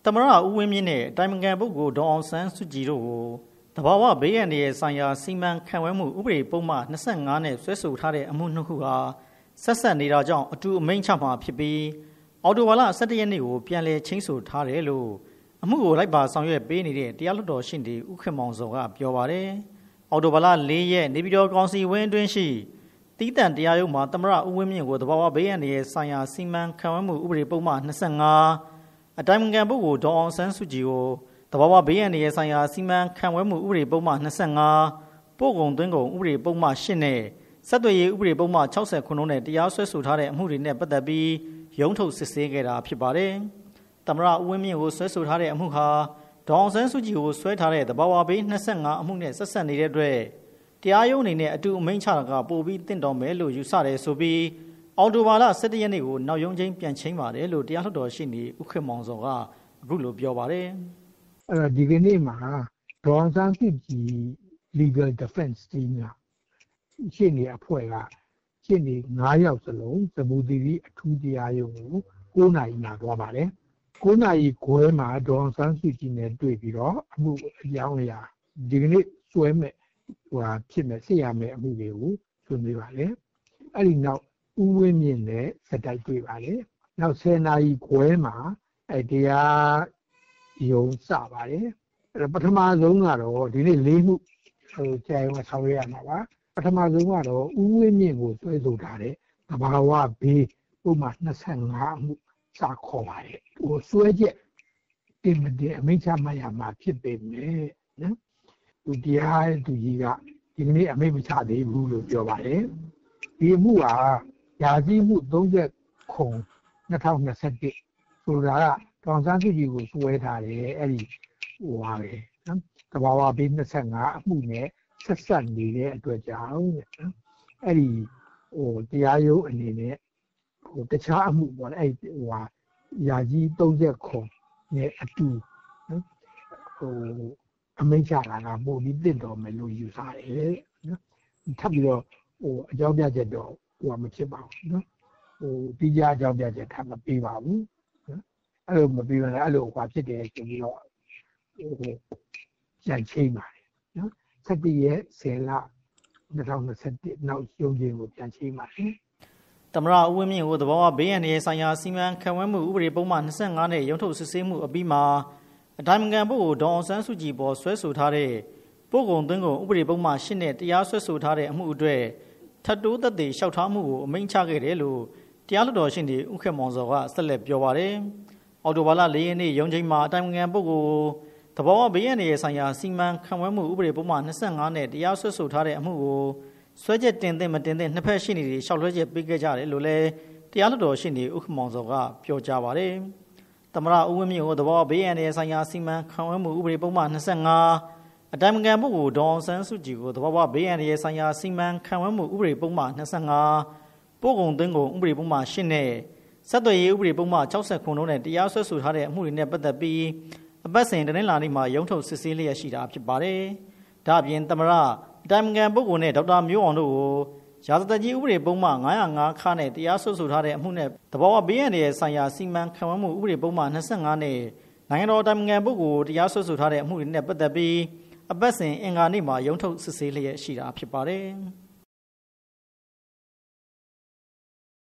။သမရဦးဝင်းမြင့်နဲ့တိုင်မကန်ပုဂ္ဂိုလ်ဒေါအောင်ဆန်းစုကြည်တို့ကိုတဘာဝဘေးရန်ရဲ့ဆိုင်ရာစီမံခန့်ခွဲမှုဥပဒေပုံမှန်25နဲ့ဆွဲဆိုထားတဲ့အမှုနှစ်ခုဟာဆက်ဆက်နေတာကြောင့်အတူအမိန့်ချမှာဖြစ်ပြီးအော်တိုဝါလာ17ရက်နေ့ကိုပြန်လည်ချင်းဆိုထားတယ်လို့အမှုကိုလိုက်ပါဆောင်ရွက်ပေးနေတဲ့တရားလွှတ်တော်ရှင်ဒီဥက္ကမောင်စောကပြောပါတယ်။အော်တိုဝါလာ၄ရက်နေပြည်တော်ကောင်စီဝင်းအတွင်းရှိတီးတန့်တရားရုံးမှာသမရဦးဝင်းမြင့်ကိုတဘာဝဘေးရန်ရဲ့ဆိုင်ရာစီမံခန့်ခွဲမှုဥပဒေပုံမှန်25 အတိုင်းအငံပုဂ္ဂိုလ်ဒေါအောင်ဆန်းစုကြည်ကိုတဘာဝဘေးရန်ရဲ့ဆိုင်ရာစီမံခန့်ခွဲမှုဥပဒေပုံမှန်25ပို့ကုန်သွင်းကုန်ဥပဒေပုံမှန်8နဲ့ဆက်သွယ်ရေးဥပဒေပုံမှန်60ခုနဲ့တရားစွဲဆိုထားတဲ့အမှုတွေနဲ့ပတ်သက်ပြီးရုံးထုတ်စစ်ဆေးခဲ့တာဖြစ်ပါတယ်။သမရဦးဝင်းမြင့်ကိုဆွဲဆိုထားတဲ့အမှုဟာဒေါအောင်ဆန်းစုကြည်ကိုဆွဲထားတဲ့တဘာဝဘေး25အမှုနဲ့ဆက်ဆက်နေတဲ့အတွက်တရားရုံးအနေနဲ့အတူအမိန့်ချတာကပိုပြီးတင့်တော်မယ်လို့ယူဆတယ်ဆိုပြီး အော်တိုဘာလ17ရက်နေ့ကိုနောက်ရုံးချင်းပြန်ချင်းပါတယ်လို့တရားလွှတ်တော်ရှိနေဥက္ကမောင်စောကအခုလိုပြောပါတယ်အဲ့တော့ဒီကနေ့မှာဒေါ်ဆန်းစုကြည် legal defense team ကရှင်းနေအဖွဲ့ကရှင်းနေ9ယောက်စလုံးသဘူတီရီအထူးတရားရုံးကို9နာရီမှာသွားပါတယ်9နာရီခွဲမှာဒေါ်ဆန်းစုကြည်နဲ့တွေ့ပြီးတော့အမှုအကြောင်းအရာဒီကနေ့စွဲမဲ့ဟိုဖြစ်မဲ့ဆက်ရမယ့်အမှုတွေကိုဆွေးနွေးပါလေအဲ့ဒီနောက် ဥဝင်းမြင့်နဲ့စက်တိုက်တွေ့ပါလေနောက်10နာရီခွဲမှာအဲတရားယုံစပါတယ်အဲ့ပထမဆုံးကတော့ဒီနေ့လေးမှုဟိုကြာရုံကဆောင်ရွက်ရမှာပါပထမဆုံးကတော့ဥဝင်းမြင့်ကိုဆွဲဆိုထားတဲ့တဘာဝဘေးပုံမှန်25မှုစခေါ်ပါတယ်ဟိုဆွဲချက်တင်မတင်အမိန့်ချမှတ်ရမှာဖြစ်ပေမဲ့နော်သူတရားသူကြီးကဒီနေ့အမိန့်မချသေးဘူးလို့ပြောပါတယ်ဒီမှုဟာ ယာစီမှု30ခု2021ဆိုတာကတောင်စန်းစုကြည်ကိုစွဲထားတယ်အဲ့ဒီဟိုပါပဲနော်တဘာဝဘေး25အမှုနဲ့ဆက်ဆက်နေတဲ့အတွက်ကြောင့်တဲ့နော်အဲ့ဒီဟိုတရားရုံးအနေနဲ့ဟိုတခြားအမှုပေါ့အဲ့ဟိုဟာယာကြီး30ခုနဲ့အတူနော်ဟိုအမိန့်ချတာကပို့ပြီးတင့်တော်မယ်လို့ယူဆတယ်နော်ထပ်ပြီးတော့ဟိုအကြောင်းပြချက်တော့ ဟိုမဖြစ်ပါဘူးနော်ဟိုပြီးကြအကြောင်းပြချက်ထပ်မပေးပါဘူးနော်အဲ့လိုမပေးဘဲနဲ့အဲ့လိုဟွာဖြစ်တယ်ဆိုပြီးတော့ဟိုကြံချိန်ပါတယ်နော်17ရက်10လ2021နောက်ရုံးချင်းကိုပြန်ချိန်ပါတယ်သမရဦးဝင်းမြင့်ကိုသဘောဝဘေးရန်ရဲ့ဆိုင်ရာစီမံခန့်ခွဲမှုဥပဒေပုံမှန်25နဲ့ရုံးထုတ်စစ်ဆေးမှုအပြီးမှာအတိုင်းအငံပုဂ္ဂိုလ်ဒေါအောင်ဆန်းစုကြည်ပေါ်ဆွဲဆိုထားတဲ့ပို့ကုန်သွင်းကုန်ဥပဒေပုံမှန်8နဲ့တရားစွဲဆိုထားတဲ့အမှုအတွက် ထပ်တိုးသက်သေလျှောက်ထားမှုကိုအမိန့်ချခဲ့တယ်လို့တရားလွှတ်တော်ရှင်တွေဥက္ကမောင်စောကဆက်လက်ပြောပါတယ်။အော်တိုဘာလ၄ရက်နေ့ရုံးချိန်မှာအတိုင်းအငံပုဂ္ဂိုလ်သဘောဝဘေးရန်ရဲ့ဆိုင်ရာစီမံခန့်ခွဲမှုဥပဒေပုံမှန်25နဲ့တရားစွဲဆိုထားတဲ့အမှုကိုဆွဲချက်တင်သင့်မတင်သင့်နှစ်ဖက်ရှိနေတွေလျှောက်လွှဲချက်ပေးခဲ့ကြတယ်လို့လည်းတရားလွှတ်တော်ရှိနေဥက္ကမောင်စောကပြောကြားပါတယ်။သမရဦးဝင်းမြင့်ကိုသဘောဘေးရန်ရဲ့ဆိုင်ရာစီမံခန့်ခွဲမှုဥပဒေပုံမှန်25 အတိုင်းအငံပုဂ္ဂိုလ်ဒေါအောင်ဆန်းစုကြည်ကိုသဘောဘေးရန်ရဲ့ဆိုင်ရာစီမံခန့်ခွဲမှုဥပဒေပုံမှန်25ပို့ကုန်သွင်းကုန်ဥပဒေပုံမှန်8နဲ့ဆက်သွယ်ရေးဥပဒေပုံမှန်60ခုနဲ့တရားစွဲဆိုထားတဲ့အမှုတွေနဲ့ပတ်သက်ပြီးအပတ်စဉ်တနင်္လာနေ့မှာရုံးထုတ်စစ်ဆေးလျက်ရှိတာဖြစ်ပါတယ်။ဒါ့အပြင်သမရအတိုင်းအငံပုဂ္ဂိုလ်နဲ့ဒေါက်တာမျိုးအောင်တို့ကိုရာဇသက်ကြီးဥပဒေပုံမှန်905ခါနဲ့တရားစွဲဆိုထားတဲ့အမှုနဲ့တဘာဝဘေးရန်ရဲ့ဆိုင်ရာစီမံခန့်ခွဲမှုဥပဒေပုံမှန်25နဲ့နိုင်ငံတော်တိုင်ငံပုဂ္ဂိုလ်တရားစွဲဆိုထားတဲ့အမှုတွေနဲ့ပတ်သက်ပြီး အပတ်စဉ်အင်္ဂါနေ့မှာရုံးထုတ်စစ်ဆေးလျက်ရှိတာဖြစ်ပါတယ်။